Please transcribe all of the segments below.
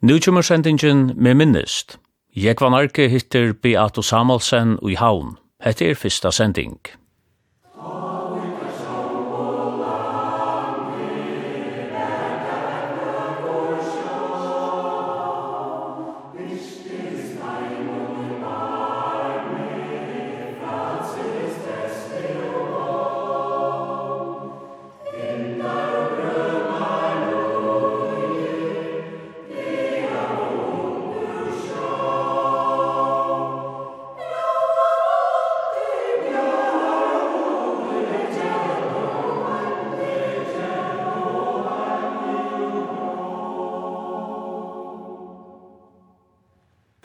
Nu kommer sendingen med minnest. Jekvan Arke hittir Beato Samuelsen i Havn. Hette er fyrsta sending.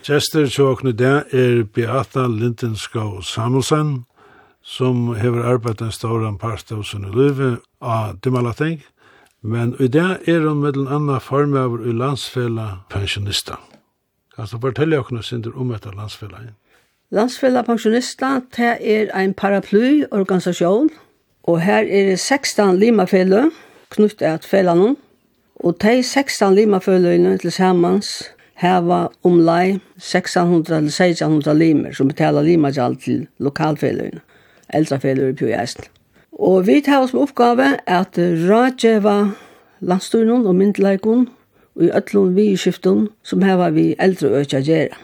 Gjester tjåkne det er Beata Lindenskau Samuelsen, som hever arbeidt en stor part av sin liv av Dimalating, men i det er hun med den andre form av i landsfella pensjonister. Kan du fortelle oss sinder om etter landsfella? Landsfella pensjonister, det er en paraplyorganisasjon, og her er det 16 limafelle, knyttet til fellene, og de 16 limafellegene til samans hava omlai 600 eller 600 limer som betalar limagjald til lokalfeløyene, eldrafeløyene i Pjøjæsl. Og vi tar oss med oppgave at rådgjeva landstyrnum og myndleikun og i ötlun vi i skiftun som hava vi eldre økja gjerra.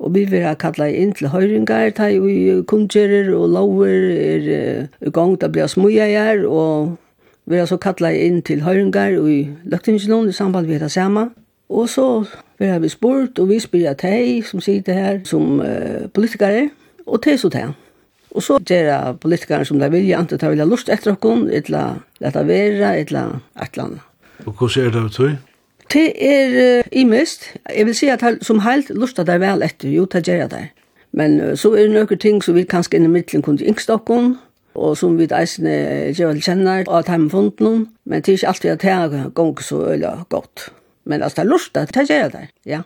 Og vi vil ha kalla inn til høyringar, ta i kundgjerer og lover er i gang til å bli smuja og vi har så kalla inn til høyringar og i løktinginun i samband vi heter saman. Og så vi har vi spurt, og vi spyrir at hei som sitter her som uh, politikere, og til så til. Og så gjør jeg politikere som de vilja, enten de vil ha lyst etter okken, etla leta vera, være, et eller annet. Og hvordan er det av tøy? Det er uh, imist. Jeg vil si at jeg, som helt lyst at de vel etter, jo, det gjør jeg det. Men uh, så er det noen ting som vi kanskje inn i middelen kunne yngst dere, og som vi eisne gjør vel kjenner, og at de har funnet noen, men det er ikke alltid at det er gong så øyla godt. Men altså, det er lurt, det er det, ja.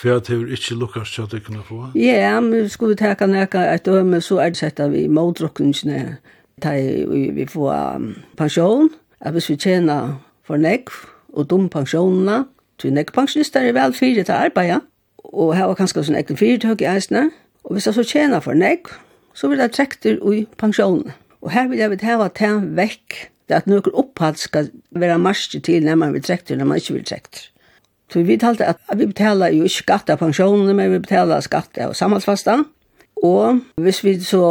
Hva til vi ikke lukkast til at du kunne få? Ja, men skulle vi teka nekka et døme, så er det sett at vi måldrukkningsne vi får pensjon, at hvis vi tjener for nekk og dum pensjonene, til nekkpensjonister er vel fire til arbeid, og her var kanskje sånn egen fyrtøk i eisene, og hvis jeg så tjener for nekk, så vil jeg trekke til i pensjonene. Og her vil jeg vil hava til vekk, det at noen opphatt skal være marsje til når man vil trekke til, når man ikke vil trekke til. Så vi talte at vi betaler jo ikke skatt av pensjonene, men vi betaler skatt av samhaldsfastan. Og hvis vi så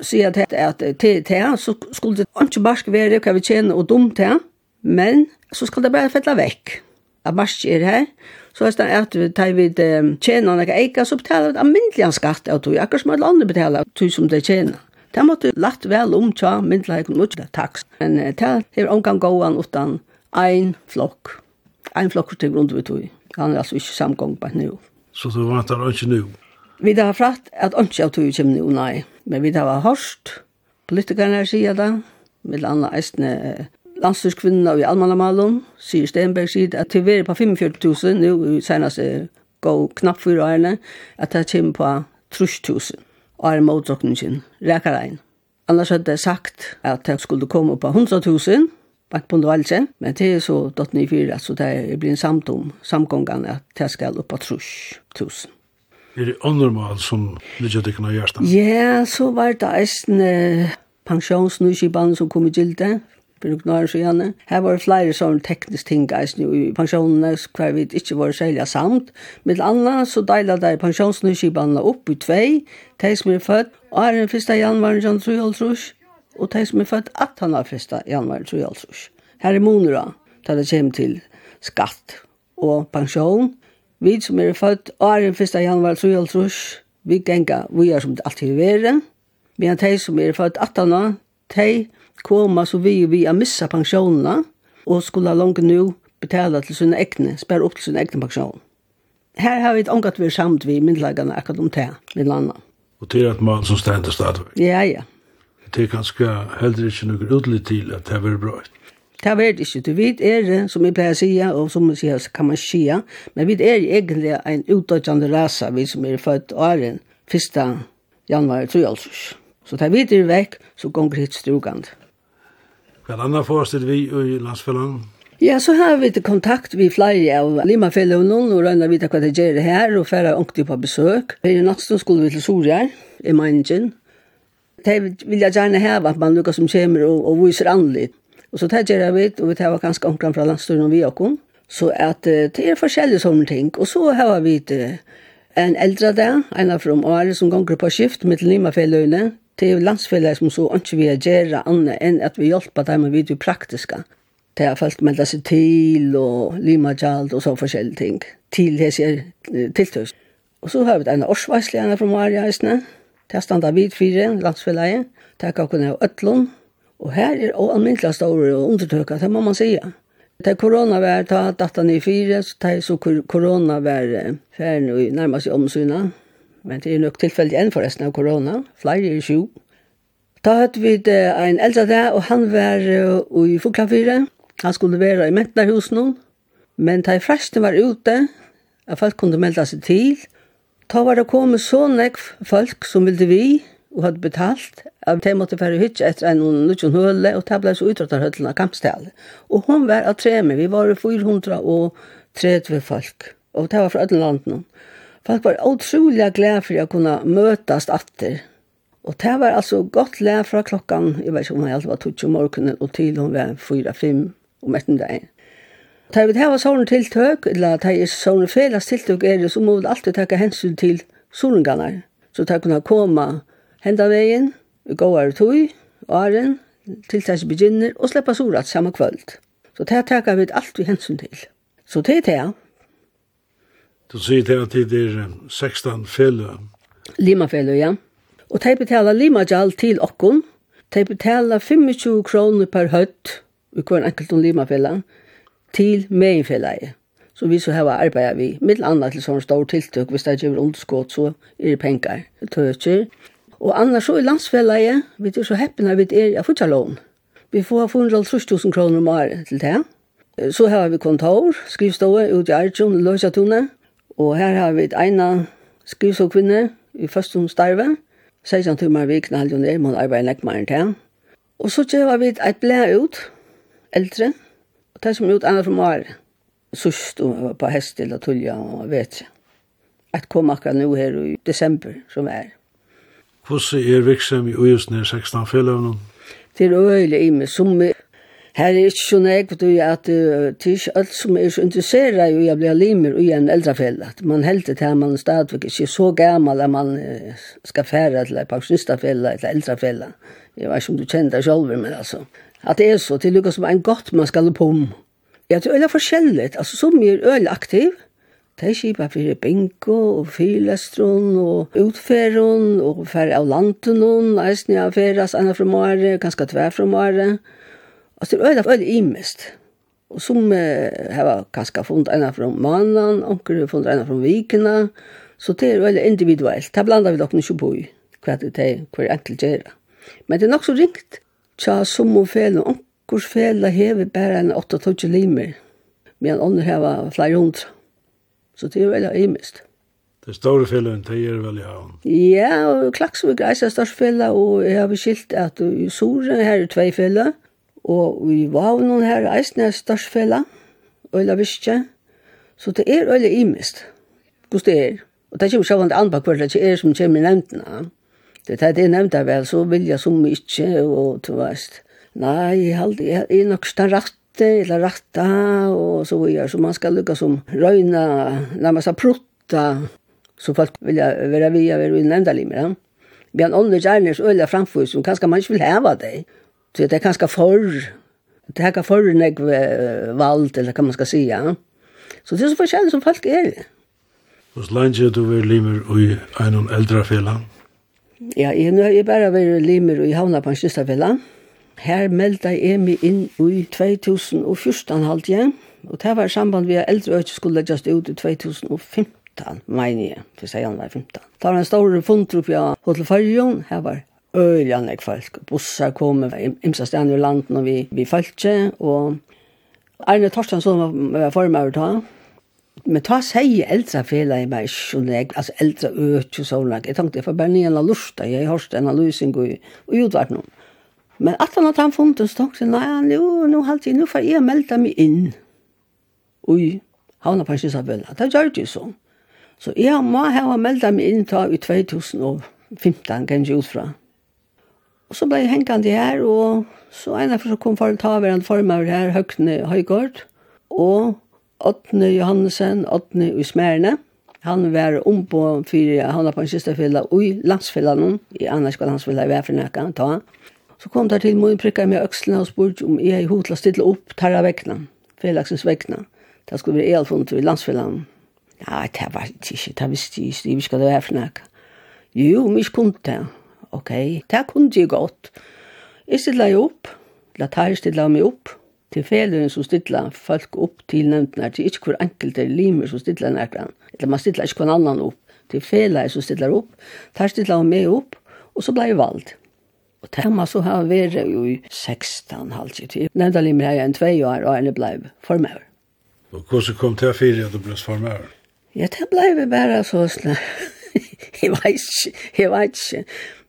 sier til at det er det, så skulle det ikke bare være hva vi tjener og dumt det, men så skal det bare fette vekk. At bare er her, så er det at vi tar vi tjener noen eika, så betaler vi almindelig skatt av tog, akkurat som alle andre betaler tog som det tjener. Det måtte lagt vel om tja, myndelig, ikke takk. Men det er omgang gåan utan ein flokk en flokkur til grunn vi tog. Han er altså ikke samgång på nu. Så du vant han ikke nu? Vi har fratt at ikke av tog kommer nu, nei. Men vi har hørt politikerne sier det, med andre eisne landstyrskvinner i Almanamalen, sier Stenberg sier at til vi er på 45 000 nu, senast gå knapp for årene, at det kommer på 30 000 er motdrukningen, drukningen, reker Annars hadde jeg sagt at det skulle komme på 100 000, bakbund og alse, men det er så dott ni fyra, så det er blir en samtom, samgångan at det skal oppa trus, tusen. Er det andre som ligger dikken kunne gjøre Ja, så var det eisen eh, pensjonsnuskibanen som kom i gilde, for noen år siden. Her var det flere sånne tekniske ting eisen i pensjonene, hver vi ikke var særlig samt. Med annet så deilet de pensjonsnuskibanene opp i tvei, de som er født, og er den 1. januar 1953, og de som er født 18 av 1. januar 2020. Her er monera, da det kommer til skatt og pensjon. Vi som er født åren 1. januar 2020, vi genga vi er som det alltid er vere. Men de som er født 18 av, de koma så vi vi har missa pensjonene og skulle langt nå betala til sine egne, spara upp til sine egne pensjon. Her har vi et omgatt vi samt vi myndlagene akkurat om det, med landet. Og til at man som stender stadigvæk. Ja, ja det er ganske heller ikke noe utlitt til at det er bra. Det er det ikke. Du vet er det, som jeg pleier å si, og som jeg sier, kan man si, men vi er egentlig en utdødjende rasa, vi som er født åren 1. januar 2023. Så det er vi er vekk, så går det hit strugand. Hva er andre forestill vi i landsfellene? Ja, så har vi til kontakt vi flere av Limafellene, og rønner vi til hva det gjør her, og færre ångte på besøk. Her i natten skulle vi til Sorgjær, i Mangen, de jeg gjerne heve at man lukker som kommer og, og viser anlit. Og så det jeg vidt, og vi tar ganske omkring fra landstyren og vi okkom. Så at det er forskjellige sånne ting. Og så har vi en eldre der, en av from Are, som ganger på skift med til Det er landsfellet som så ikke vi gjøre annet enn at vi hjelper dem med vidt praktiske. Det har folk meldt seg til og lima gjald og så forskjellige ting. Til det hese tiltøys. Og så har vi en årsvarslige en av from Are, Det standa vid fire, landsfellegi, takk av kunne av og her er almindelig store undertøkker, det må man sige. er korona vær, ta datan i fire, så ta så korona vær ferden og nærmest i omsyna, Men det er nok tilfellig enn forresten av korona, flere er sju. Da hadde vi en eldre der, og han var i Foklafire. Han skulle være i Mentnerhusen, men da fresten var ute, at folk kunne melde seg til, Ta var det kommet så nekv folk som ville vi, og hadde betalt, at de måtte være hytje etter en nødvendig høle, og det ble så utrattet høtlen av kampstale. Og hun var av tre med, vi var 430 folk, og det var fra alle landene. Folk var utrolig glede for å kunne møtes etter. Og det var altså godt lær fra klokken, jeg vet ikke om jeg alltid var tog til morgenen, og til hun var 4-5 om ettermiddagen. Ta vi hava sånne tiltøk, eller ta er sånne felas tiltøk er det, så må vi alltid taka hensyn til solingarnar. Så ta kunna koma henda vegin, gåar tui, åren, tiltøk begynner, og sleppa sorat samme kvöld. Så ta taka vi alt vi hensyn til. Så det er det. Du sier det at det er 16 felø. Lima felø, ja. Og de betaler lima gjald til okkon. De betaler 25 kroner per høtt, i hver enkelt om lima felø til meginfelaget, Så vi så har arbeidet vi, mitt annet til sånne store tiltøk, hvis det gjør underskått, så er det penger, tøtjer. Og annars så i landsfelaget, vi er så heppene vi er i futsalån. Vi får 430.000 kroner om året til det. Så har vi kontor, skrivstået ut i Arjun, Løsatune, og her har vi et ene skrivståkvinne i første starve, 16 timer vi knall jo ned, man arbeider nekk mer enn det. Og så kjøver vi et blæ ut, eldre, Og det som gjort andre fra Mare, sørst på hest til å Tullia og vet ikke. At kom akkurat nå her i desember, som er. Hvordan er virksom i Øyesne 16 felløvnene? Det er øyelig i meg, som Her er ikke så nek, for at det er ikke alt som er så interesseret i å bli limer i en eldrefelle. Man heldt det at man stadigvæk ikke så gammel at man skal fære til en pensjonistafelle eller eldrefelle. Jeg vet ikke om du kjenner det selv, men altså, at det er så til lukka som en godt man skal på om. Ja, det er øyla forskjellig, Altså, som er øyla aktiv, det er kjipa for bingo og fyrlestron, og utferron, og fyrir av landunun, eisen ja, fyrast anna fra måre, kanskje tver fra måre, Altså, det er øyla, øyla imest. Og som eh, har kanskje funnet ena fra mannen, onker har funnet ena fra vikene, så det er øyla individuelt. Det blandar vi dere ikke på i hva det er, hva er enkelt gjøre. Men det er nok så ringt Tja, som og fel, og onkurs fel hever bare en 8-12 limer, men andre hever flere hundre. Så det er veldig imest. Det er store fjellet, det er veldig ja. Ja, og Klaksvik er det største fjellet, og jeg har beskilt at i Soren her er tvei fjellet, og i Vavnen her er det største fjellet, og jeg visste Så det er veldig imist, hvordan det er. Og det er ikke av en anbar hver, det er som kommer i nevntene. Det er det nevnt vel, så vil jeg så mye, og du veist. Nei, jeg halde, jeg er nok den rette, eller rette, og så videre. Så man skal lukka som røyna, når man skal prutta, så folk vil jeg være via, være vil nevnte limer. Vi har en åndre gjerne så øyla framfor, som kanskje man ikke vil heva det. Så det er kanskje for, det er kanskje for nek vald, eller hva man skal si, ja. Så det er så forskjellig som folk er. Hvordan langer du være limer i en eldre felan? Ja, jeg, nu har jeg bare vært limer i Havna Pensjøstavilla. Her meldte jeg meg inn i 2014 halvt igjen, og det var i samband med at eldre øyne skulle legges ut i 2015, mener jeg, for seg var 15. Det var en stor fond oppe i Hotel Farjon, her var øyne jeg folk. Bussar kom, imsa stedene i landen, og vi, vi følte, og Arne Torsten som var, var former ta, Men ta seg eldre fela i meg, og jeg, altså eldre øk og sånn, jeg tenkte, jeg får bare nye lusta, jeg har hørt en lusing og, og utvart noen. Men at han hadde han funnet en stokk, nei, nu, nu halte jeg, nå får jeg melde meg inn. Ui, havna pensjonsavbønda, det gjør det jo sånn. Så jeg må ha meldet meg inn ta i 2015, kanskje ut fra. Og så ble jeg hengende her, og så en av så kom for å ta hverandre en form av her, Høgne Høygård, og Åtne Johannesen, Åtne i Smerne. Han var ombå for han var på en sistefella i landsfellan, i annars skal landsfella i Væfrenæka, ta. Så kom det til min prikka med økslene og spurte om jeg i hotla stille opp tarra vekkene, felaksens vekkene. Det skulle være elfunnet i landsfellan. Ja, det var ikke, det visste jeg ikke, vi skal det Væfrenæka. Jo, mye kunne det. Ok, det kunne jeg godt. Jeg stille opp, la tar stille meg opp, til feløen som stilla folk opp til nevntene, til ikke hver enkelte limer som stilla nærkene, eller man stilla ikke hver annan opp, til feløen som stilla opp, der stilla hun med opp, og så blei valgt. Og det må så ha vært jo i 16 halvtid tid. Nevnta limer her enn tvei år, og henne blei formøver. Og hvordan kom til å fire at du ble formøver? Ja, det blei vi bare så slik. jeg vet ikke, jeg vet ikke.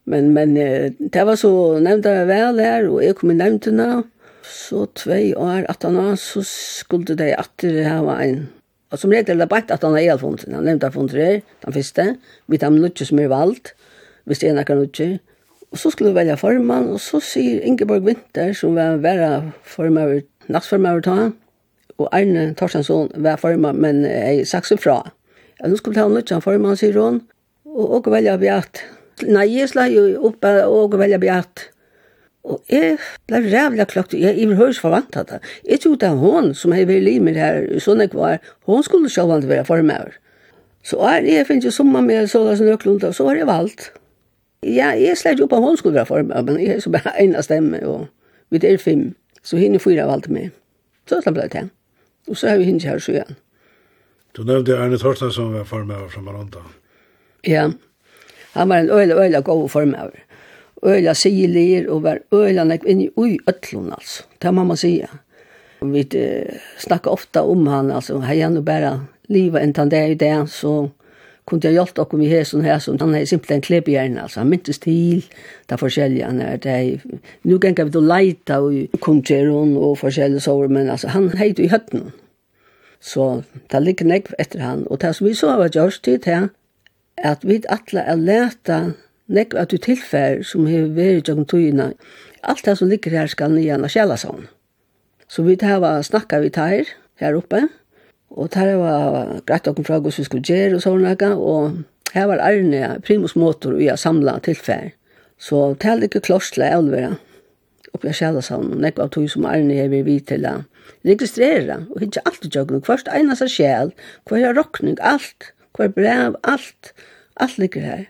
Men, men det var så nevnta vel her, og jeg kom i nevntene, så tvei år at han var, så skulle de atter hava en. Og som regel er det bare at han har jeg. Han nevnte funnet her, den første. Vi tar nødvendig som er valgt, hvis det er noe nødvendig. Og så skulle vi velge formann, og så sier Ingeborg Winter, som var være formann, nattformann ta, og Arne Torstensson var formann, men jeg sagt seg fra. Ja, nå skulle vi ta som formann, sier hun, og, og velge bjatt. Nei, jeg slag jo opp og velge bjatt Og jeg ble rævla klokt, jeg iverhørs forvant av det. Jeg trodde at hun, som er vært limer her, sånn jeg var, hun skulle sjå vant være for meg. Så er jeg finnes jo sommer med så som nøklund, og så har jeg valgt. Ja, jeg slett opp at hun skulle være for meg, men jeg er så bare en av stemme, og vi er fem, så henne fyra valgte meg. Så det ble det. Og så har vi henne her så igjen. Du nevnte Erne Torsten som var for meg fra Maranda. Ja, han var en øyla, øyla god for meg øyla sigelir og var øyla nek inn i ui ötlun, altså. Det må man sige. Vi uh, snakka ofta om han, altså, hei han jo bare liva enn han det i det, så kunne jeg hjelpe okkur med hæsen her, så han er simpelthen klebjern, altså, han myntes til det forskjellige, han er det, nu gengar vi då leita og kongeron og forskjellige sår, men altså, han heit i høtten, så det ligger nekv etter han, og det som vi så har gjort til det, at vi atle er leta nekk at du tilfær som hefur verið jøgn tøyina. Alt det som ligger her skal nian av Kjellasavn. Så vi hava snakka vi tar her oppe, og tar var greit okken fra gos vi skulle gjere og sånne, og her var Arne primus motor vi har samla tilfær. Så tær ikke klorsla elvera oppe av Kjellasavn, og nekk av tøy som Arne her vi til å registrera, og hittja alt i jøgn, hverst einast av sjel, hver rokning, alt, hver brev, alt, alt ligger her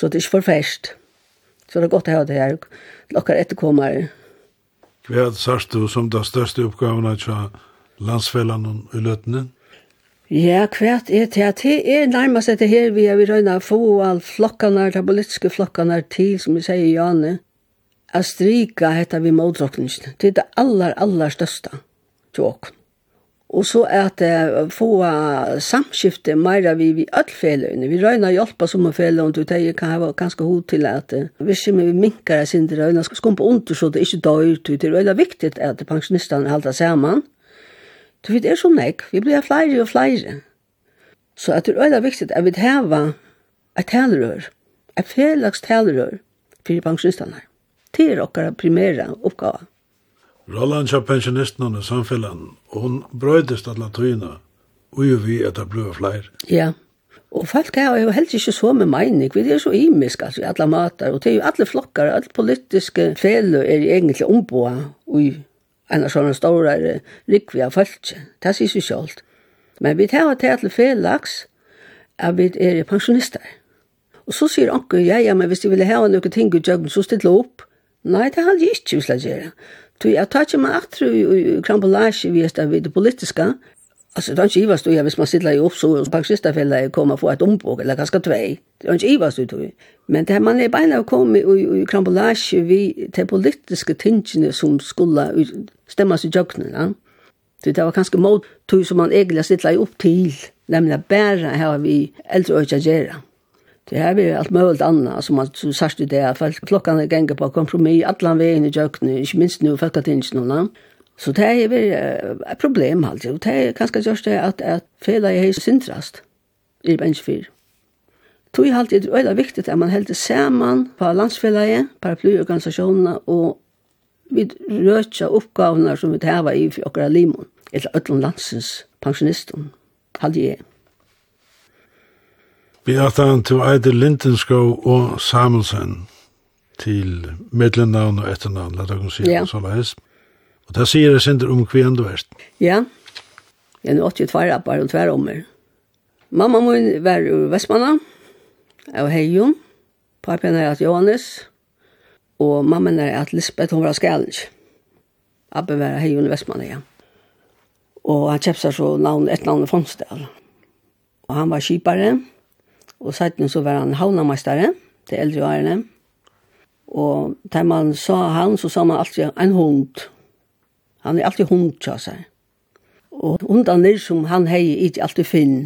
så det er ikke for fest. Så det er godt å ha det her, lakker etterkommere. Hva er det sørste du som det største oppgaven til landsfellene i løtene? Ja, hva er det til? Det er nærmest dette her vi har ved røyne få all flokkene, de politiske flokkene til, som vi sier i Jane, å stryke dette vi motdrukningene. Det er det aller, aller største til åkene. Og så er det få samskifte meira vi vi öll feløyne. Vi røyna hjelpa som en feløyne, og det kan hava ganske hod til at vi skimmer vi minkar sin til røyna, skal skumpa under så det ikke døyr, det er veldig viktig at pensjonistene halda saman. Så vi er så nek, vi blir flere og flere. Så at det er veldig viktig at vi hava et talerør, et felags talerør for pensjonistene. Det er okkar primæra oppgave. Rollan kja pensjonisten i samfellan, og hun brøydist alla tøyina, ui vi etter det blei. Ja, og folk her er jo helst ikke så med meining, vi er så imisk, altså, i alla matar, og det er jo alle flokkar, alle politiske felu er egentlig omboa ui enn sånne store rikvi av folk, det sier seg sjalt. Men vi tar til alle felaks, at vi er pensjonister. Og så sier anker, ja, ja, men hvis de vil ha noen ting ut, så stille opp. Nei, det har de ikke vil gjøre. Tui at tatsi man atru i krambolage vi esta vid det politiska, altså det er ikke ivast tui, hvis man sitter i opp, så pensistafella kommer få et ombok, eller ganske tvei, det er ikke ivast du, Men det er man er beina å komme i krambolage vi til politiske tingene som skulle stemmas i jøgnena, ja. det var kanskje mot tog som man egentlig i opp til, nemlig bare her vi eldre øyne gjøre. Det här är allt möjligt annat som man så sagt i det att folk klockan är gänga på kompromiss alla vägen i jöknen, inte minst nu folk att inte någon. Så det är väl ett problem alltså. Det är ganska just det att att fela är sintrast i bench 4. Tog alltid det är viktigt att man helt samman på landsfällaje, paraplyorganisationerna och vi rötja uppgavna som vi täva i för okra limon, eller ötlun landsens pensionistum, halde jeg. Vi ættan til Eide Lindenskov og Samuelsen til middelnavn og etternavn, la dere si ja. så leis. Og det sier jeg sender om hvem du er. Ja, jeg er 82 rappar og tver ommer. Mamma min var ur Vestmanna, av Heijon, papen er at Johannes, og mamma er at Lisbeth, hun var Skalic. Abbe var Heijon i Vestmanna, ja. Og han kjøpte seg så navn, et navn i Fonsdal. Og han var kjipare, og Og seiten så var han havnameistare til eldre årene. Og da man sa han, så sa man alltid en hund. Han er alltid hund, sa seg. Og hundene som han hei, ikke alltid finn.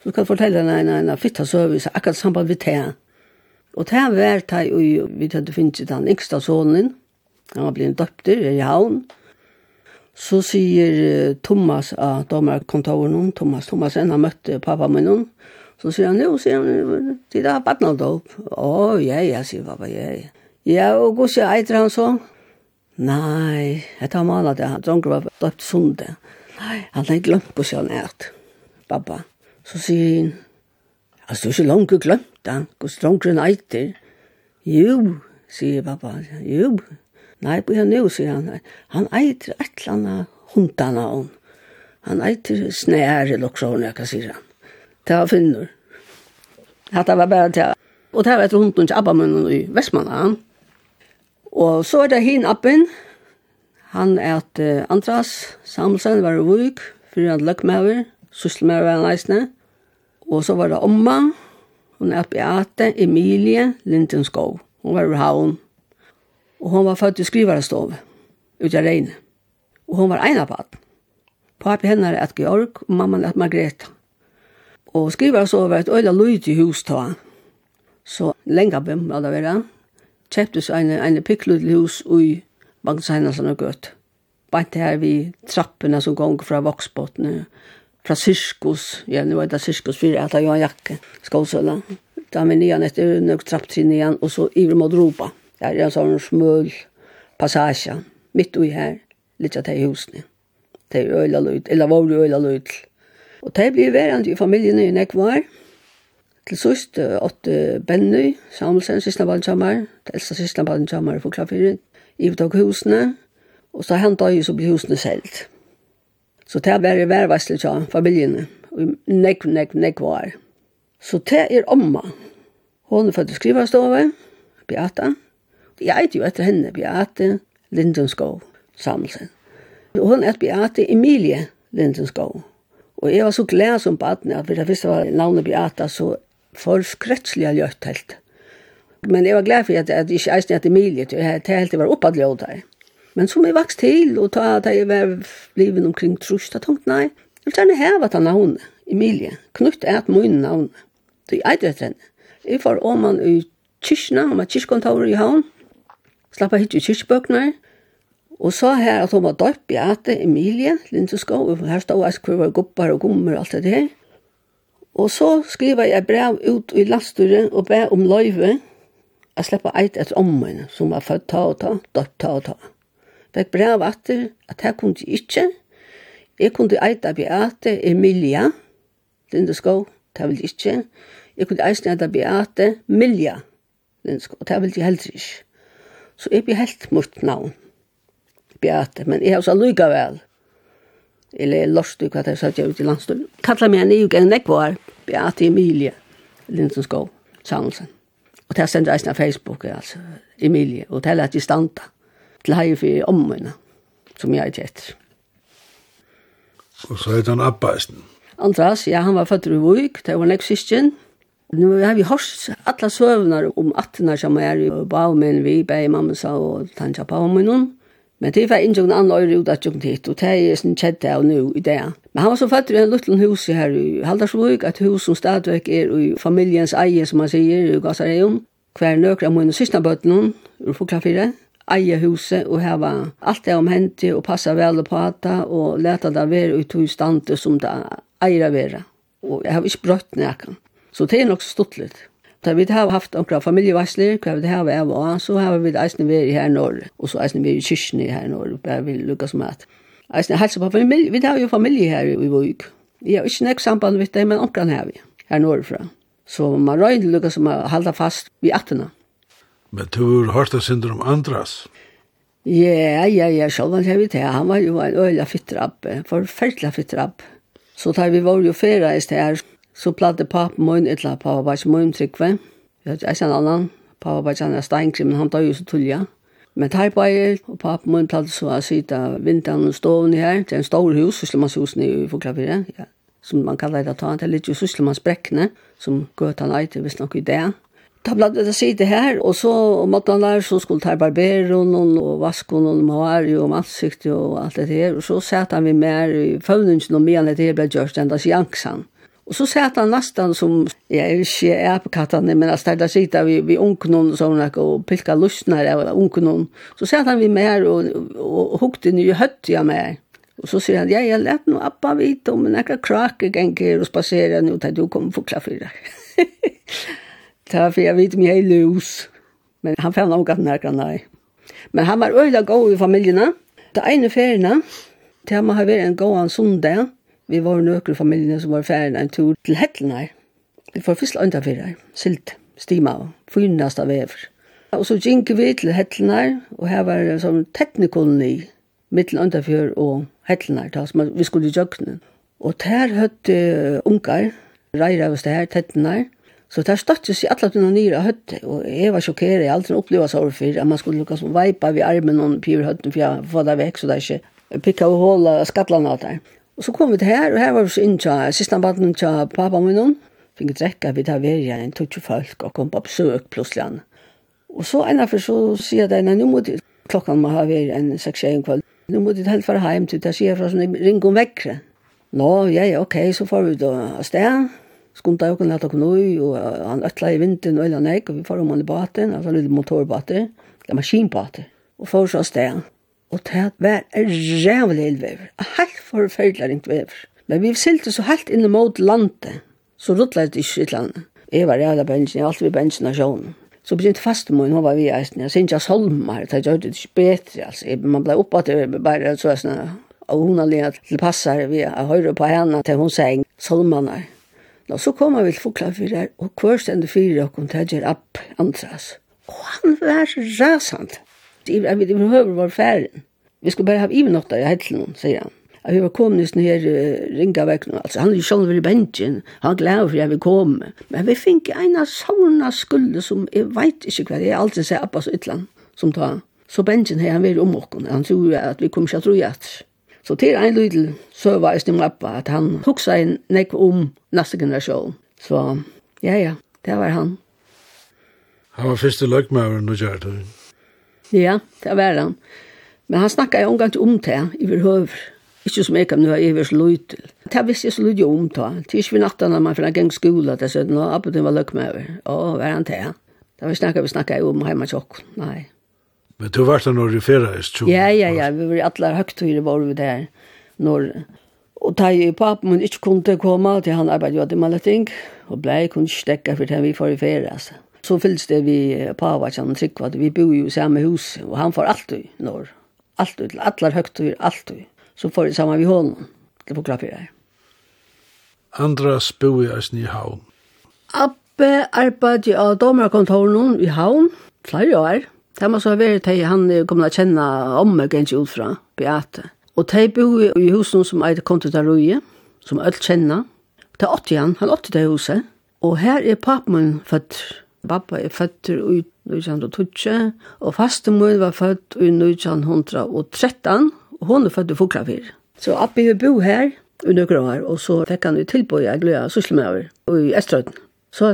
Så skal jeg fortelle henne en, en, en fitta service, akkurat samband vi te. Og te vært te, og vi hadde finnet den yngsta sonen. Han var blitt døpter i havn. Så sier Thomas av dommerkontoren, Thomas Thomasen, han møtte pappa min, Så sier han, jo, sier han, det har badna dop. Å, ja, ja, sier pappa, ja, ja. Ja, og gos jeg eitre han så. Nei, jeg tar malet det, han dronker var døpt sunde. Nei, han har glemt gos jeg nært, pappa. Så sier han, altså, du er ikke langt glemt han, dronker han eitre. Jo, sier pappa, jo. Nei, på henne jo, sier han, han eitre et eller annet hundana hon. Han eitre snære, lukksa hon, jeg kan sier han. Det var finner. Hatta var bare til. Og det var etter hunden til Abbamunnen i Vestmannen. Og så er det hin appen. Han er at uh, Andras Samuelsen var i Vuk, fyrir han løkmæver, sysselmæver var han leisne. Og så var det Omma, hun er Beate, Emilie, Lindenskov. Hun var i Havn. Og hun var født i skrivarestov, ut av regnet. Og hun var ena på Papi henne er at Georg, og mamma er at Margrethe. Og skriva så var et øyla lyd i hus ta. Så lenge bøm var det vera. Kjøptes en, en pikkludel hus i Bangsheinasen og Gøt. Bant her vi trappene som gong fra Voksbottene, fra Sirkus, ja, nu var det Sirkus 4, at jeg har jakke, skålsøla. Da vi nian etter nøk trapptrinn igjen, og så iver mot ropa. Der er en sånn smøl passasje, midt ui her, litt av de husene. Det er øyla lyd, eller var det øyla lyd Og det blir verand i familien i nekvar. Til sust åtte Benny, Samuelsen, sista balltjammar, det eldste sista balltjammar for klaffyret, ivdog husene, og så henta jo så ble husene selt. Så det er i værvarsel til familien, og nekv, nekv, nekv var. Så det er omma. Hun er født i skrivastove, Beata. Jeg eit jo etter henne, Beate Lindenskov Samuelsen. Hun er Beate Emilie Lindenskov. Og jeg var så glad som baden, at hvis jeg visste var navnet Beata, så for skretselig har gjort helt. Men jeg var glad for at, jeg ikke eisne at Emilie, til jeg til helt var oppadlig av deg. Men som jeg vokste til, og ta at jeg var blivet omkring trus, da tenkte nei, jeg vil gjerne heve at han navnet, Emilie, knutt et min navn. Så jeg eide etter henne. Jeg var han i kyrkene, om at kyrkontoret i havn, slapp jeg hit i kyrkbøkene, Og så her at hun var døpt Beate Emilie Lindeskov, her stod jeg hvor var gubbar og gummer og alt det her. Og så skriver jeg brev ut i landstyret og ber om løyve å slippe eit etter ommen som var født ta og ta, døpt ta og ta. Fikk brev etter at her kunne jeg ikke. Jeg kunne eit av Beate Emilia Lindeskov, det vil jeg ikke. Jeg kunne eisne eit av Beate Milja Lindeskov, det vil jeg heller ikke. Så jeg blir helt mot navn. Beate, men jeg har så lykka vel. Eller jeg lorst hva jeg satt jeg ut i landstøyen. Kalla meg en iuge enn ekvar, Beate Emilie, Linsenskov, Samuelsen. Og det sender jeg av Facebook, altså, Emilie, og det er at jeg standa til hei for omvina, som jeg er tjett. Og så heter han Abbaisen. Andras, ja, han var født i Vuk, det var nek syskjen. Nu har vi hørt alle søvnar om attena som er i Baumen, vi, bei mamma sa og tanja på min Men det var innsjøkken annen øyre ut at jøkken hit, og det er sin kjedd av nå i det. Men han var så fattig i en liten hus her i Haldarsvøk, et hus som stadigvæk er i familiens eie, som man sier, i Gazareum, hver nøkra av mine siste bøttene, ur Foklafire, eie huset, og her var alt det omhentig, og passa vel og prata, og leta det være ut i stande som det eier å være. Og jeg har ikke brøtt nekka. Så det er nok så stuttelig. Da vi har haft onkra familjevarsler, hva vi har av så har vi eisne vært her i Norge, og så eisne vært i kyrkene her i Norge, bare vi lukkast at. Eisne helse på familie, vi har jo familie her i Vøyk. Vi har ikke nek samband med det, men onkran har vi, her i Norge fra. Så man røyne lukkast som å halda fast vi attene. Men du har hørt det syndrom andras? Ja, ja, ja, sjálvan har vi det. Han var jo en øyla fyttrapp, forferdelig fyttrapp. Så tar vi var jo fyrreist her, Så platte papen min, etla papabakken mun trykve. Jeg vet ikke en annan. Papabakken er steinkrig, men han døg jo så tullja. Men tar bare, og pappa mun platte så å sida vinteren og stovene her. Det er en stor hus, Sysselmannshusene i Foklapire. Ja. Som man kallar det ta, det er litt jo Sysselmannsbrekkene, som gøtan eit, hvis nok i det. Ta blant det sida her, og så om måten der, så skulle ta barberen og vasken og maari og ansikt og alt det her. Og så satt han vi mer i føvningen og medan det her ble gjørst enn enda sjanksan. Og så satt han nesten som, jeg er ikke apekattene, men alltså där sitter vi vid onknon som og pilka lustnar av onknon. Så satt han vi mer og, og, og hukte nu høtt jeg mer. Og så sier han, ja, jag lät noe appa vit om en äkla krake gänger og spasere nu til du kommer få klaffyra. Därför jag vet mig jag är løs. Men han fann nog at närka nei. Men han var øyla god i familiene. Det ene färgerna, det har man har varit en gåan sundag. Vi var nøkker familien som var ferdig en tur til Hettlenar. Vi får fyrst løndafirer, silt, stima og fyrnast av vever. Og så gikk vi til Hettlenar, og her var det som teknikolen i mittel løndafir og Da som vi skulle i jøkkenen. Og der høtte unger, reier av oss der, Hettlenar, Så der støttes i alle tunne nyre av høtte, og jeg var sjokkeret, jeg aldri opplevde så overfor, at man skulle lukka som veipa ved armen og pyr høtten, for jeg var det vekk, så det er ikke pikka og håla skattlene av der. Og så kom vi til her, og her var vi så inn til siste baden til pappa min noen. Fikk drekka, vi tar veri igjen, tog ikke folk, og kom på besøk plutselig. Og så enda for så sier jeg, nei, nå må du, klokken må ha veri en 6-1 kvall, nå må du helt fara heim til, jeg sier jeg fra sånn, ring om vekkere. Nå, ja, ja, ok, så får vi da av sted. Skunda jo kunne lette noe, og han øtla i vinteren og øyla nek, og vi får om han i baten, altså litt lille motorbater, eller maskinbater, og får så av sted. Og det var en rævlig elvever. Helt forferdelig ringt vever. Men vi silte så helt inn mot landet. Så ruttlet det ikke i landet. Jeg var rævlig bensjen, jeg var alltid ved bensjen av sjånen. Så begynte fastemoen, hun var vi eisen. Jeg synes jeg solmer, det gjør det ikke bedre. Altså. Man ble oppe til bare så jeg sånn, og hun har lignet til tilpasser vi. har høyre på henne til hun sier solmerne. Nå, så kommer vi til Foklafyrer, og hver stende fire, og kom til Abbe Andras. Og han var rasant iver, vi behöver var färden. Vi ska bara ha ivernattare i hällen, säger han. Att vi var komna just ner uh, Ringavägen. Alltså, han är ju själv i bänken. Han är glad för att vi kom. Men vi fick en sauna skuld som jag vet inte vad det är. Alltid säger Abba så ytland som tar. Så bänken här, han var om och han tror att vi kommer inte att tro att. Så till en liten söva i sin Abba att han tog sig en om nästa generation. Så ja, ja, det var han. Han var første løgmøver, og gjør det. Ja, det var han. Men han snakka jo omgang om det, i vår høver. Ikke som jeg kan nå, jeg var så løy til. Det visste jeg så løy om det. Det er ikke vi natten når man finner gang skola, det er nå, og Abedin var løk med over. Å, var han til. Det var snakka vi snakka jo om heima tjokk. Nei. Men du var det når du ferdes, tror Ja, ja, ja, vi var i alle høgtøyre var vi der. Når, og da jeg papen min ikke kunne komme, til han arbeidde jo at det malet ting, og blei kunne ikke stekka for det vi får i ferie, altså. Så fylls det vi pavachan Tryggvad, vi bor jo i samme hus, og han får alltid norr. till til allar och allt Så får det samma vi honom, til på klapper her. Andras bor i eisen i havn. Abbe arbeidde av domerkontoren i havn, flere år. Det må så være til han kommer til å kjenne ommergens ut fra Beate. Og de bor i husen som er kontinuerlige, som alt kjenner. Det er 80 han, han er 80 det huset. Og her er papen min født Pappa er født i 1912, og fastemor var født i 1913, og hun er født i Fuglafir. Så Appi har bo her i noen år, og så fikk han tilbøy av gløya sysselmøver i Estrøyden. Så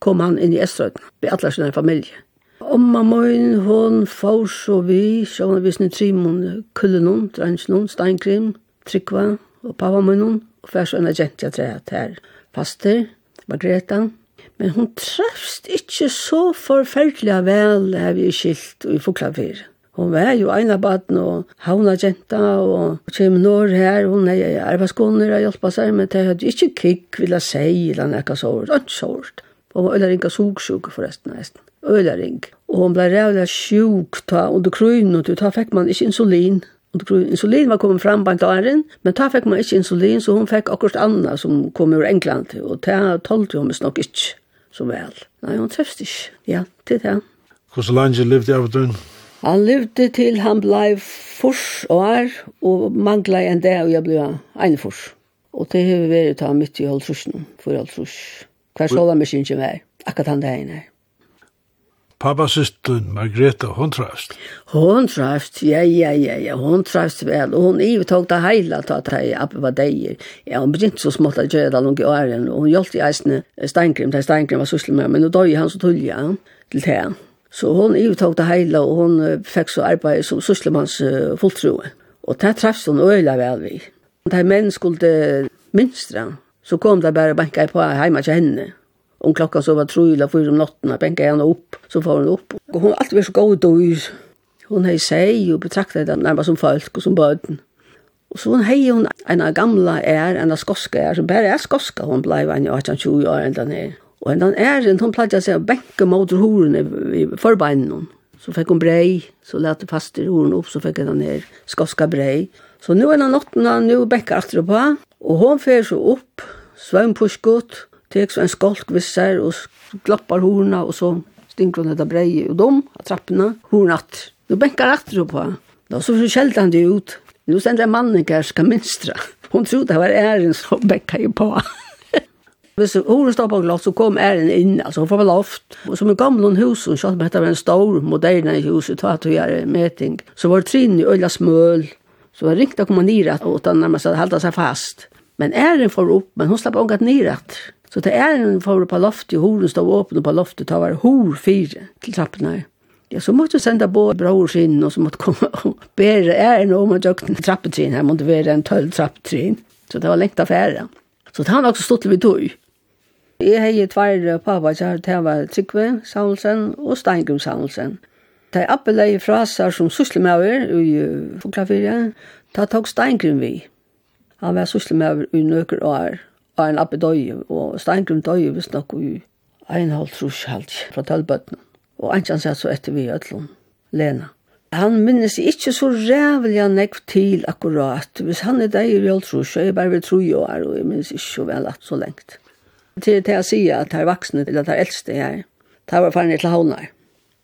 kom han inn i Estrøyden, med alle sine familie. Omma moin, hon får så vi, så hun visste trimon, kullenon, drengenon, steinkrim, trykva, og pappa min, og først en agent jeg treet her. Faster, Margreta, men hon trefst ikkje så forferdelig vel, hef jeg skilt i Fuglafyr. Hon var jo eina baden og havna jenta og kjem norr her, hon er arbeidskoner og hjelpa seg, men det hadde ikkje kikk, vilja seg, eller nekka sårt, ikke sårt. Og var øyla ringa sugsjuk forresten, nesten. Øyla ring. Og hon blei rævla sjuk ta under krøyn, og ta fekk man ikkje insulin. Insulin var kommet fram bant åren, men ta fekk man ikkje insulin, så hon fekk akkurat anna som kom ur England, og ta tolte hon mest nok ikkje så vel. Nei, hon trøst ikke. Ja, til det. Hvordan langt levde Abedun? Han levde til han blei furs år, og mangla en dag og jeg blei en furs. Og det har vi vært ta mitt i halvtrusen, for halvtrus. Hver såla mye ikke mer, akkurat han det er her. Pappasystun Margreta, hon trøst. Hon trøst, ja, ja, ja, ja, hon trøst vel. Og hon ivetog det heila ta at hei Abbe var deir. Ja, hon begynte så smått at gjøre det langt i åren, og hon hjelpte i eisne Steinkrim, da Steinkrim var sysselig med, men nå døg han så tullja til det. Så hon ivetog det heila, og hon fikk så arbeid som sysslemanns fulltroe. Og det trefst hon øyla vel vi. Da menn skulle minstra, så kom det bare banka på heima til henne om klokka så var tru eller fyra om natten, bänka henne upp, så får hon upp. Och hon har alltid var så god då. Hon har sig och betraktat henne närmast som folk och som böden. Og så hon hej hon en av gamla er, en av skoska er, som bare er skoska, hon blev en 18-20 år enda ner Og en av æren, hon platt seg å benke mot horene i forbeinen. Så fikk hon brei, så lette fast i horene opp, så fikk hon ned skoska brei. Så nu er den natten, nu benker akter på, og hon fer så opp, svøm på skott, tek så en skolk vissar og klappar horna og så stinker hun etter brei og dom av trappene, horna at. Nå benkar atter på. Da så skjelte han det ut. Nå stender en mann ikke her skal minstra. Hun trodde det var æren som benkar jo på. Hvis horen stod på glatt, så kom æren inn, altså hun får vel loft. Og som i gamle hus, hun skjøtt med dette var en stor, moderne hus, i tatt og gjøre meting, så var det trinn i øyla smøl, så var ringt å komme nere, og den nærmest hadde halda seg fast. Men æren får opp, men hun slapp ångat nyrat. Så til æren får opp på loftet, horen stod åpne på loftet, ta var hor fire til trappene her. Ja, så måtte jeg sende på bror sin, og så måtte komme og bære æren om å døkte en trappetrin her, måtte være en tølv trappetrin. Så det var lengt affære. Så det har også stått til vi tog. Jeg heier tvær papakjar, det var Trygve Samuelsen og Steingrum Samuelsen. Da jeg appelleie frasar som sysselmauer i Foklafyrja, da tok Steingrum vi. Han var sysle med i nøkker år, og en abbe døy, og Steingrun døy, visst nok i en halv trus halv fra tølbøtten. Og han Antjan seg så etter vi i Lena. Han minnes ikke så rævlig han nekv til akkurat. Hvis han er deg i halv trus, så er jeg bare ved tro her, og jeg minnes ikke så vel at så lengt. Til det jeg sier at her vaksne, eller at her eldste her, det var ferdig til havnar.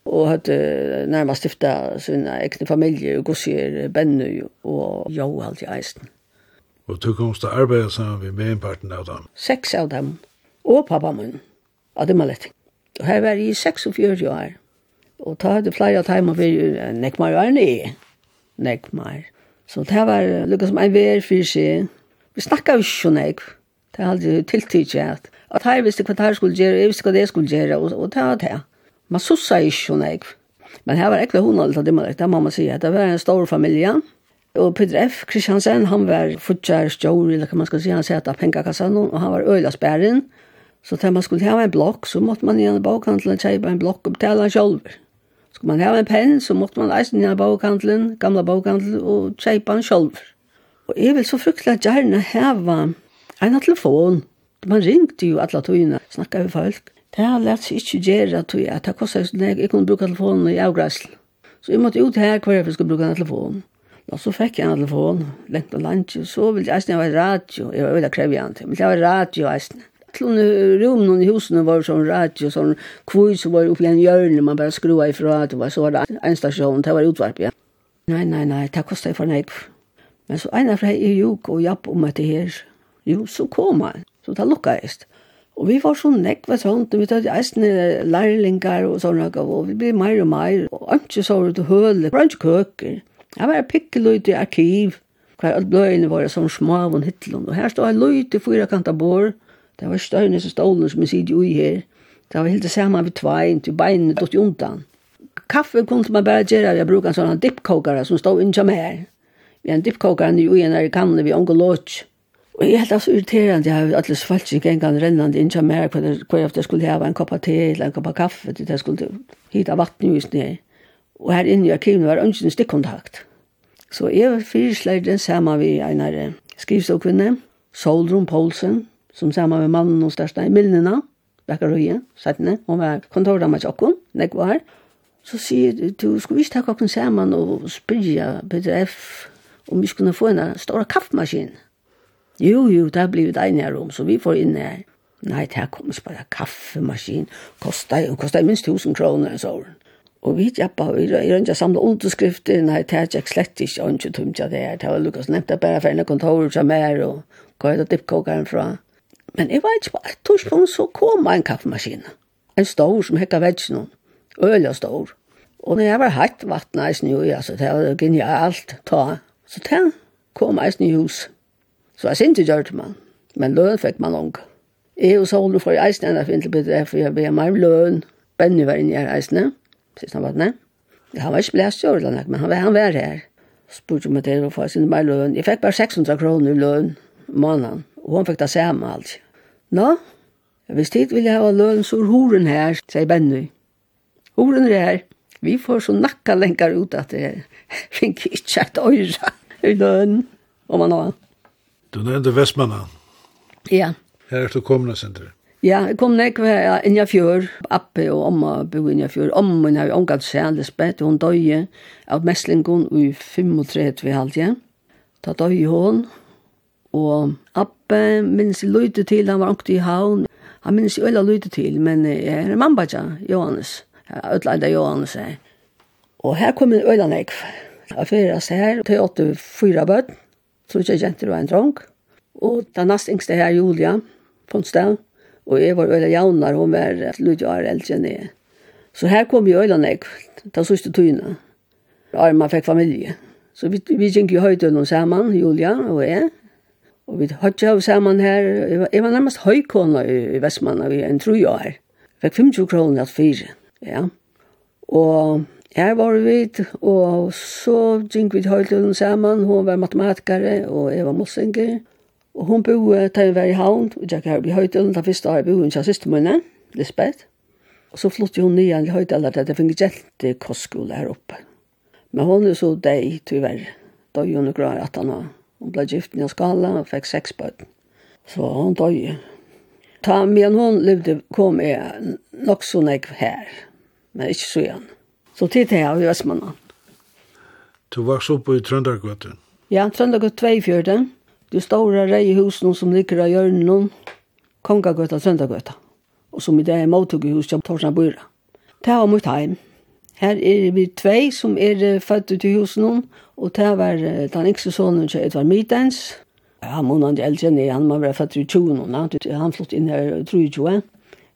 Og hadde nærmest stiftet sine egne og Gossier, Benny og Jo, alt i eisen. Og du kom til å arbeide sammen med medparten av dem? Seks av dem. Og pappa min. Av dem alle ting. Og her var jeg i 46 år. Og da hadde flere av dem og vi nekmar var nye. Nekmar. Så det var lukket som en vær for seg. Vi snakket jo ikke sånn jeg. Det hadde jo tiltidkje at at her visste hva her skulle gjøre, jeg visste hva det skulle gjøre, og, og det var det. Man sussa ikke sånn jeg. Men her var ekkert hun aldri av dem alle. Det må man si. Det var en stor familie. Ja Og Peter F. Kristiansen, han var fortsatt stjåri, eller hva man skal si, han sette av pengakassan, og han var øyla spæren. Så til man skulle ha en blokk, så måtte man igjen i bokhandelen kjeipa en blokk og betale han sjolver. Skulle man ha en penn, så måtte man eisen igjen i bokhandelen, gamla bokhandelen, og kjeipa han sjolver. Og jeg vil så fruktelig at gjerne hava en telefon. Man ringte jo alle togene, snakka vi folk. Det har lært seg ikke gjøre at det kostet, jeg kunne bruka telefonen i avgræsel. Så jeg måtte ut her hver jeg skulle bruka telefonen. Og så fikk jeg en telefon, lengt og landje, så ville jeg eisne ha radio, jeg var veldig krevjant, men jeg var radio eisne. Til rom noen i husene var sånn radio, sånn kvøy som var oppe i en hjørne, man bare skrua ifra, det var så var det en stasjon, det var utvarp, ja. Nei, nei, nei, det kostet jeg for nek. Men så ena fra i juk og japp om etter her, jo, så kom han, så det lukka eist. Og vi var sånn vet du, vi tatt eisne lærlingar og sånn, og vi ble meir og meir, og ikke så var det høle, ikke køker. Jeg var pikkeløyt i arkiv, hver alt bløyene var som smav og hittlund. Og her stod jeg løyt i fyra kanta bor, det var støyne som stålen som jeg sier jo i her. Det var helt det samme vi tvein, til beinene dott i undan. Kaffe kunne man bare gjøre, jeg brukar en sånn dippkokare som stod som her. Vi har en dippkokare i ui her i kanne, vi ånger låts. Og jeg helt så irriterende, jeg har alle svalgsen rennende inn som her, hver efter jeg skulle ha en av te eller en koppa kaffe, til jeg skulle hita vatten i ned. Og her inne i arkiven var ønsken stikkontakt. Så jeg fyrsleir den sammen vi en skrivstokvinne, Solrun Poulsen, som sammen med mannen og største i Milnena, Bekkerøye, Sætne, hun var kontordama til okken, nek var. Så sier du, skulle vi ikke takke okken sammen og spyrja Peter F. om vi skulle få en stor kaffemaskin? Jo, jo, det ble vi deg om, så vi får inn her. Nei, det her kommer bare kaffemaskin, kostet, kostet minst tusen kroner, så. Og vi jobba, vi rønja samla underskrifter, nei, det er ikke slett ikke og ikke tumtja det her, det var Lukas nevnt, det er bare for en kontor som er, og hva er det dippkokeren fra. Men jeg vet ikke på et torspunkt, så kom en kaffemaskin, en stor som hekka vetsjen, øl og stor. Og når jeg var hatt vattnet eisen jo, altså, det var genialt, ta. Så det kom eisen i hus. Så jeg synes ikke gjør det man, men løn fikk man lang. Jeg og Solon får eisen enn jeg finner til bedre, for jeg ber meg løn, Benny var inne i eisen, Kristianvatnet. Han var ikke blæstjør eller noe, men han var, han var her. Spurte om at jeg få sin meg løn. Jeg fikk bare 600 kroner løn måneden, og hun fikk det samme alt. Nå, hvis tid vil jeg ha løn, så er horen her, sier Benny. Horen er her. Vi får så nakka lenkar ut at det finner ikke et øyre i løn, om man har. Du nevnte Vestmannen. Ja. Her er du kommende, Sindre. Ja, jeg kom nek ved Inja Fjør, Appe og Amma bo i Inja Fjør. Amma min har jo omgatt seg, Lisbeth, hun døye av Messlingen i 35 ved halvdje. Da døye hun, og Appe minnes jeg løyte til, han var ångt i havn. Han minnes jeg øyla løyte til, men jeg er en mann bare, Johannes. Jeg er Johannes her. Og her kom en øyla nek. Jeg fyrir her, til åtte fyra bøtt, tror ikke jeg jenter og en dronk. Og den neste yngste her, Julia, Ponsdal, Og jeg var øyla jaunar, hun var lúdja år eldre enn jeg. Så her kom jeg øyla nek, ta sørste tøyna. Arma fikk familie. Så vi, vi gikk jo høytøyna saman, Julia og jeg. Og vi høytja jo saman her. Jeg var, jeg var nærmast høykona i, i Vestmanna vi en tru år. Fikk 50 kroner at fire. Ja. Og her var vi, og så gikk vi høytøyna saman. Hun var matematikare, og jeg var mossenger. Og hon bo til vi var i havn, og jeg har blitt høytelen, da første år jeg hun til systemunne, Lisbeth. Og så flyttet hun nyan i høytelen, da det finnes gjelte kostskole her oppe. Men hon er så deg, tyvärr. Da er hun og at han. Hun ble gift i skala og fikk seks bøten. Så hon døg. Ta men hon levde kom jeg nok så nek her. Men ikke så igjen. Så tid til jeg i Vestmannen. Du vaks på i Trøndergøtten? Ja, Trøndergøtten 2-4 de store reie husene som ligger av hjørnen, Kongagøta, og og som i dag er mottog i huset av Torsna Byra. Det var mitt heim. Her er vi tvei som er født ut i husen, og det var den yngste sonen til Edvard Midens. Han må han eldre enn han må være født i 20, han flott inn her 23,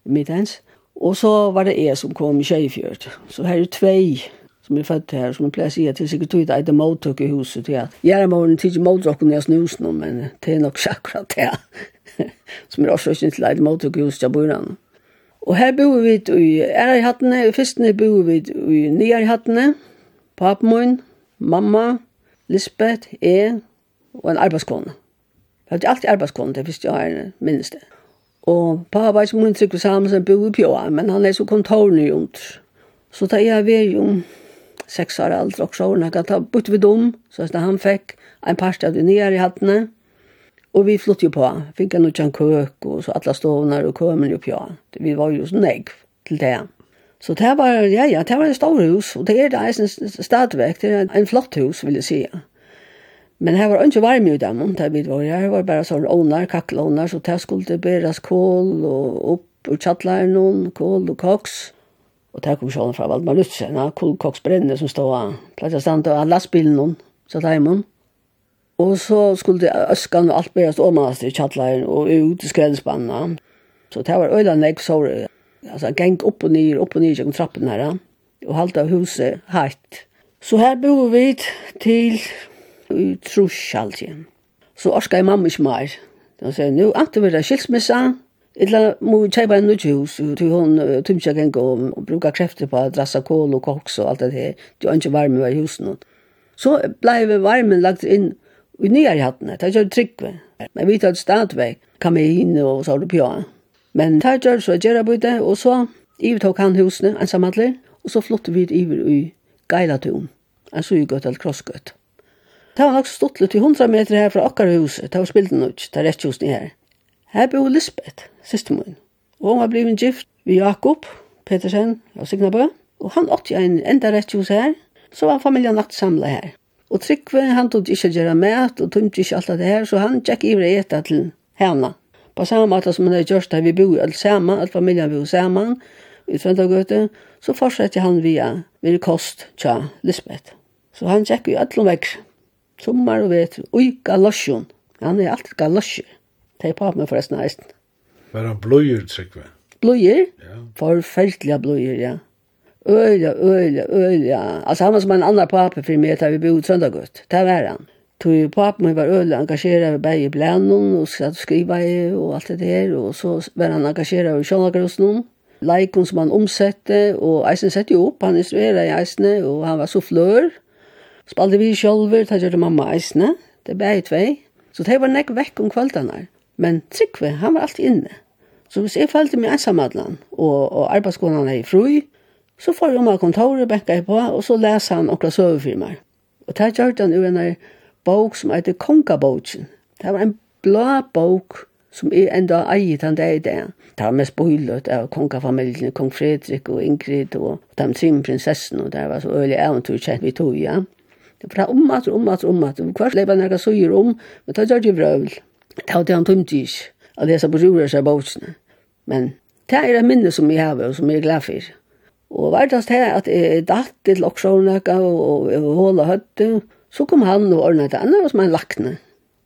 Midens. Og så var det jeg som kom i Kjeifjørt. Så her er tvei som er født her, som jeg pleier å si at det er sikkert tog et mottok i huset til at jeg er morgen tidlig mottokken når jeg snus nå, men det er nok akkurat det som er også ikke til et mottok i huset til bøyrene. Og her bor vi i ære i hattene, i fyrstene bor vi i nye i hattene, papmoen, mamma, Lisbeth, jeg og en arbeidskone. Jeg hadde alltid arbeidskone til jeg årene, minnes det. Og pappa var ikke hun trykker sammen, som bor i pjøa, men han er så kontorene rundt. Så da jeg var jo seks år alt, og så hun kan ta bytte vi dom, så da han fikk en par av de nye i hattene, og vi flyttet jo på, fikk en utkjent køk, og så alle stovene og kømen jo på, vi var jo så negg til det. Så det var, ja, ja, det var en stor hus, og det er det eisen stadvek, det er en flott hus, vil jeg si. Men her var ikke varme i dem, det vi var her, var bare sånn ånar, kakkelånar, så det skulle bæres kål og opp ur noen, kål og koks, Og det kom sjålen fra Valdemar Lutzen, ja, Kolkoksbrenne som stod av, plass stand av lastbilen hon, satt heimen. Og så skulle øskan og alt berast åmanast i kjattleir og ut i skredspanna. Så det var øyla nek sår, altså geng opp og nyr, opp og nyr gjennom trappen her, og halte av huset hatt. Så her bor vi til i trusj alltid. Så orska jeg mamma ikke mer. Da sier, nu, ante vi det skilsmissa, Illa må kjeipa en nytt hus, til hon tømtja genga og bruka krefter på drassa kol kål og koks og alt det her, det var ikke varme var i husen. Så blei vi varmen lagt inn i nyar hattene, det gjør tryggve. Men vi tar stadvei, kamin og så har Men det gjør så gjerra bøyde, og så i tok han husene, ensamhandler, og så flott vi iver i Geilatun, en sugøtt eller krossgøtt. Det var nok stått litt i hundra meter her fra akkar huset, det var spilt ut, det er rett husene her. Her bor Lisbeth, siste min, og hun var blivet gift ved Jakob Petersen og Signabø, og han åtte en enda rett hos her, så var familien lagt samlet her. Og Trygve, han tog ikke gjøre mat, og tog ikke alt det her, så han tjekk i vre etter til henne. På samme måte som han hadde gjort det, vi bor alt sammen, alt familien bor sammen, i Tvendagøte, så fortsetter han via, via kost tja Lisbeth. Så han tjekk i alle vekk, sommer og vetur, og galosjon. Han er alt galosjer. Det er papen forresten eisen. Var han bløyer, Trygve? Bløyer? Ja. Forferdelig bløyer, ja. Øyla, øyla, øyla. Altså han var som en annan pape for meg da vi bodde søndagøtt. Det var han. Tog papen min var øyla engasjeret ved bæg i og satt og skriva i og alt det der. Og så var han engasjeret ved sjånagrøsnen. Leikon som han omsette, og eisen sette jo opp, han instruerade i eisene, og han var så flør. Spalte vi sjolver, det gjør det mamma eisene, det er bæg i tvei. Så det var nekk vekk om kveldene. Men Trygve, han var alltid inne. Så hvis jeg følte meg ensamadlan, og, og arbeidskonan er i fru, så får jeg om av kontoret, bekka jeg på, og så leser han okra søvefirmer. Og det gjør han jo en bok som heter Kongabotjen. Det var en blå bok som er enda eiet han det i det. Det var mest bøylet av kongafamiljen, kong Fredrik og Ingrid og de trim prinsessen, og det var så øyelig eventyr kjent vi tog, ja. Det var om at, om at, Hver leipet nærkast søyer om, men det gjør det vrøvlig. Det hadde han tømt ikke at jeg sa på rura seg bøkene. Men det er et minne som jeg har, og som jeg er glad for. Og verdast til at jeg datt til Oksjolnøkka og, og, og håla høtte, så kom han og ordnet det andre som han lakne.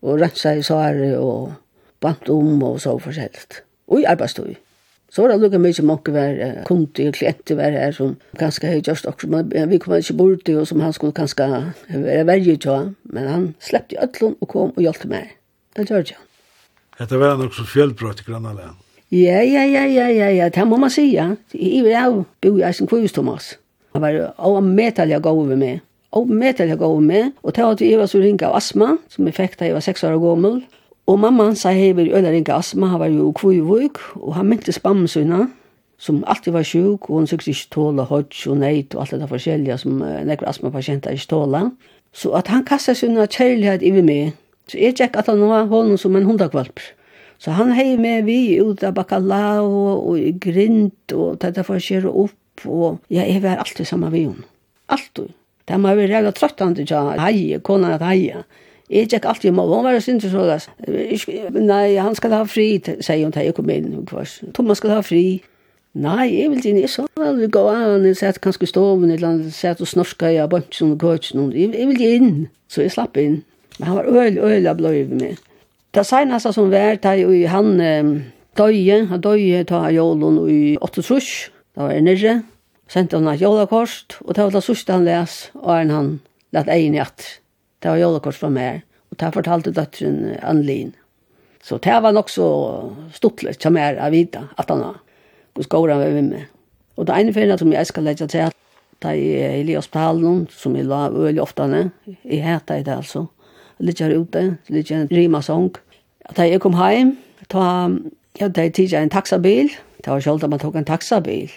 Og rensa i sare og bant om og så forskjelligt. Og i arbeidstøy. Så var det lukka mykje mokke var kundi og klienter var her som ganske hei gjørst også, men vi kom ikke borti og som han skulle ganske være verje til, men han sleppte i ötlun og kom og hjelpte meg. Det gjør jeg. Hetta var nok så fjällbrott i grannalen. Ja, ja, ja, ja, ja, ja, det må man ja. I vil jeg bo i Eisen kvist, Thomas. Han var avmetalliga god med mig. Avmetalliga god med mig. Og det var til Eva som ringe av astma, som jeg fikk da jeg var seks år gammel. Og mamma sa hei i øyla ringe astma, han var jo kvivvuk, og han myntes bamsuna, som alltid var sjuk, og hun sikkert ikke tåla hodj og neid og alt det forskjellige som uh, nekker astmapasienter ikke tåla. Så at han kastet seg kjærlighet i meg, Så jeg tjekk at han var hånden som en hundakvalp. Så han hei med vi ut av bakalao og i grind og dette for å kjøre opp. Og ja, jeg var alltid sammen med henne. Alltid. Det må være rega til å hei, kona at heie. Jeg tjekk alltid med hun var synd så das. Nei, han skal ha fri, sier hun til jeg kom inn. Thomas skal ha fri. Nei, jeg vil ikke, jeg sa vel, vi går an, jeg satt kanskje i stoven, eller satt og snorska, jeg bare ikke sånn, jeg vil ikke inn. Så jeg slapp inn. Men han var øyelig, øyelig bløy med. meg. Det seneste som var da i han døye, han døye ta jolun i 8 trus. Det var nere. Sendte han et jolakost, og det var det sørste han les, og en han lett egen i at. Det var jolakost fra meg, og det fortalte døtteren Anlin. Så det var nok så stortlig som meg å vite at han var. Og skåret var med meg. Og det ene ferien som jeg skal legge til, da jeg er i hospitalen, som jeg la øyelig ofte, jeg heter det altså litt her ute, litt en rima sång. Da jeg kom hjem, ta, ja, da jeg tidligere en taxabil, det var selv da man tok en taxabil.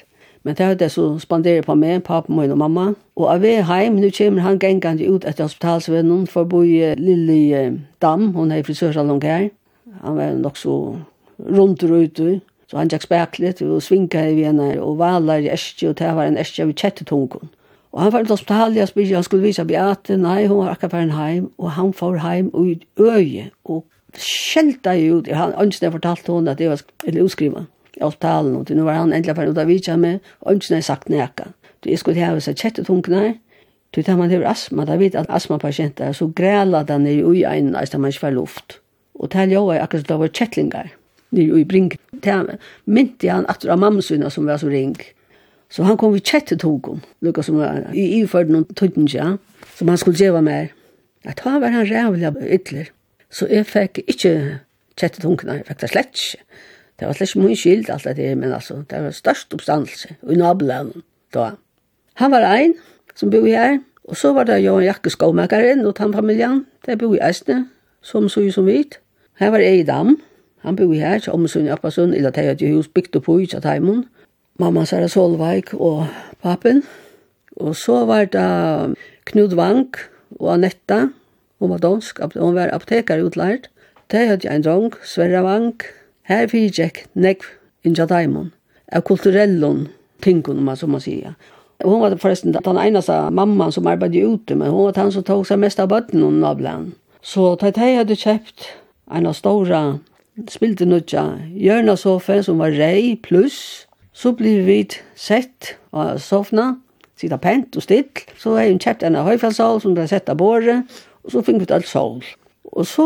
Men det hadde jeg så spanderet på meg, pappa, min og mamma. Og av vei hjem, nå kommer han gengende ut etter hospitalsvennen for å bo i Lille Dam, hun er i frisørsalong her. Han var nok så rundt og ute, så han gikk speklet og svinket i vener og valer i Esti, og det var en Esti av kjettetungen. Og han var til hospitalet, jeg spyrte, han skulle vise Beate, nei, hun var akkurat ferdig heim, og han får heim og ut øye, og skjelte jeg ut, han ønskene fortalte henne at det var eller utskriva i hospitalen, og nå var han endelig ferdig ut av vise meg, og ønskene jeg sagt nekka. Jeg skulle ha seg kjettet hunkene, Tui tar man hever astma, da vet at astmapasienter, så græla da nere ui eina, da man ikke får luft. Og tal jo er akkurat da var kjettlingar nere ui brink. Det mynte han at det var mamma som var så ring. Så han kom vi kjette togum, lukka som var i iförd noen tøytninja, som han skulle djeva mer. At ha var han rævlig ytler. Så jeg fikk ikke kjette tungna, jeg fikk det slett ikke. Det var slett ikke mye skyld alt det, men altså, det var størst oppstandelse i nabelanen da. Han var ein som bor her, og så var det jo en jakke skåmakaren og tannfamiljan, der bor i Eisne, som så som vit. Her var Eidam, han bor her, som sin oppasund, eller det er et hus bygd opp i Tjataimun, mamma Sara Solveig og pappen. Og så var det Knud Vank og Anetta, hun var dansk, hun var apotekar utlært. Det hadde jeg en drang, Sverre Vank. Her fikk jeg nekv innja daimon, av kulturellon tingun, man, som man sier. Hun var forresten den eneste mamman som arbeidde ute, men hun var den som tog seg mest av bøtten og nabland. Så da jeg hadde kjøpt en av store spilte nødja hjørnasofa som var rei pluss Så blir vi sett og sovna, sida pent og still. Så har hun kjøpt en høyfjallsal som ble sett av båret, og så fikk vi alt sol. Og så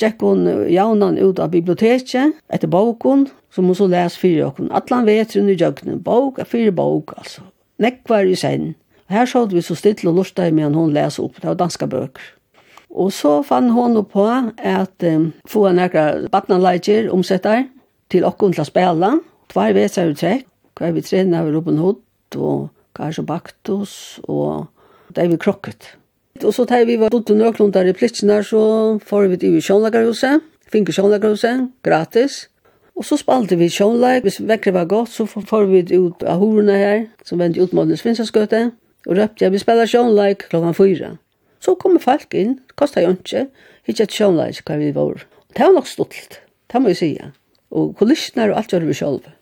gikk hun jaunan ut av biblioteket etter boken, som hun så les fyrir okken. Atlan vetren i jøkken, bok er fyrir bok, altså. Nekvar i sen. Her såg vi så still og lortet medan hun les opp, det var danska bøker. Og så fann hun på at um, få en ekra batnanleitjer omsettar til okken til å spela, tvær veser vi trekk, hva vi trener over Robin Hood og Karso Baktus og David Crockett. Og så tar vi var dotter nøklund der i plitsene, så får vi til i sjånlagerhuset, finke sjånlagerhuset, gratis. Og så spalte vi Sjønlag, hvis vekkere var godt, så får vi ut av horene her, som vendte ut mot den svinsaskøte, og røpte jeg, vi spiller Sjønlag klokken fyra. Så kommer folk inn, kostar jo ikke, ikke et Sjønlag hva vi var. Det var nok stolt, det må jeg si. Og kulissene og alt gjør vi sjølve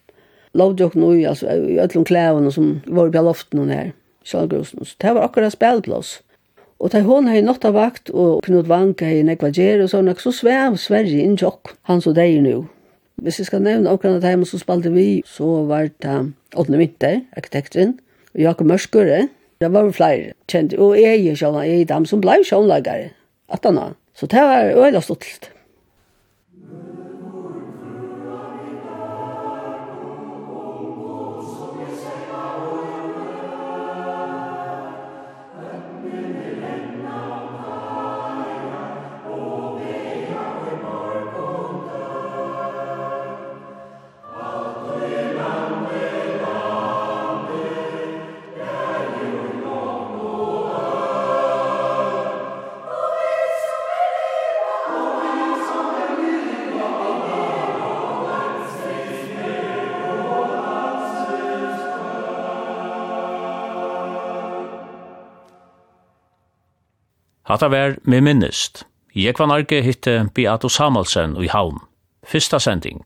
lovde jo noe, altså, i øtlom klævene som var på loften og nær, Kjallgrusen. Så det var akkurat spelplass. Og da hon hei notta vakt, og Knut Vanka hei nekva gjer og sånn, så svev Sverige inn tjokk, han så deg nu. Hvis jeg skal nevne akkurat av dem som spalte vi, så var det Åtne Vinter, arkitekten, og Jakob Mørskure, det var flere kjente, og jeg er jo sjånlag, jeg er dem som blei sjånlagare, at han Så det var øyla stolt. At det var med minnest. Jeg var narki hitte Beato Samuelsen i Havn. Fyrsta sending.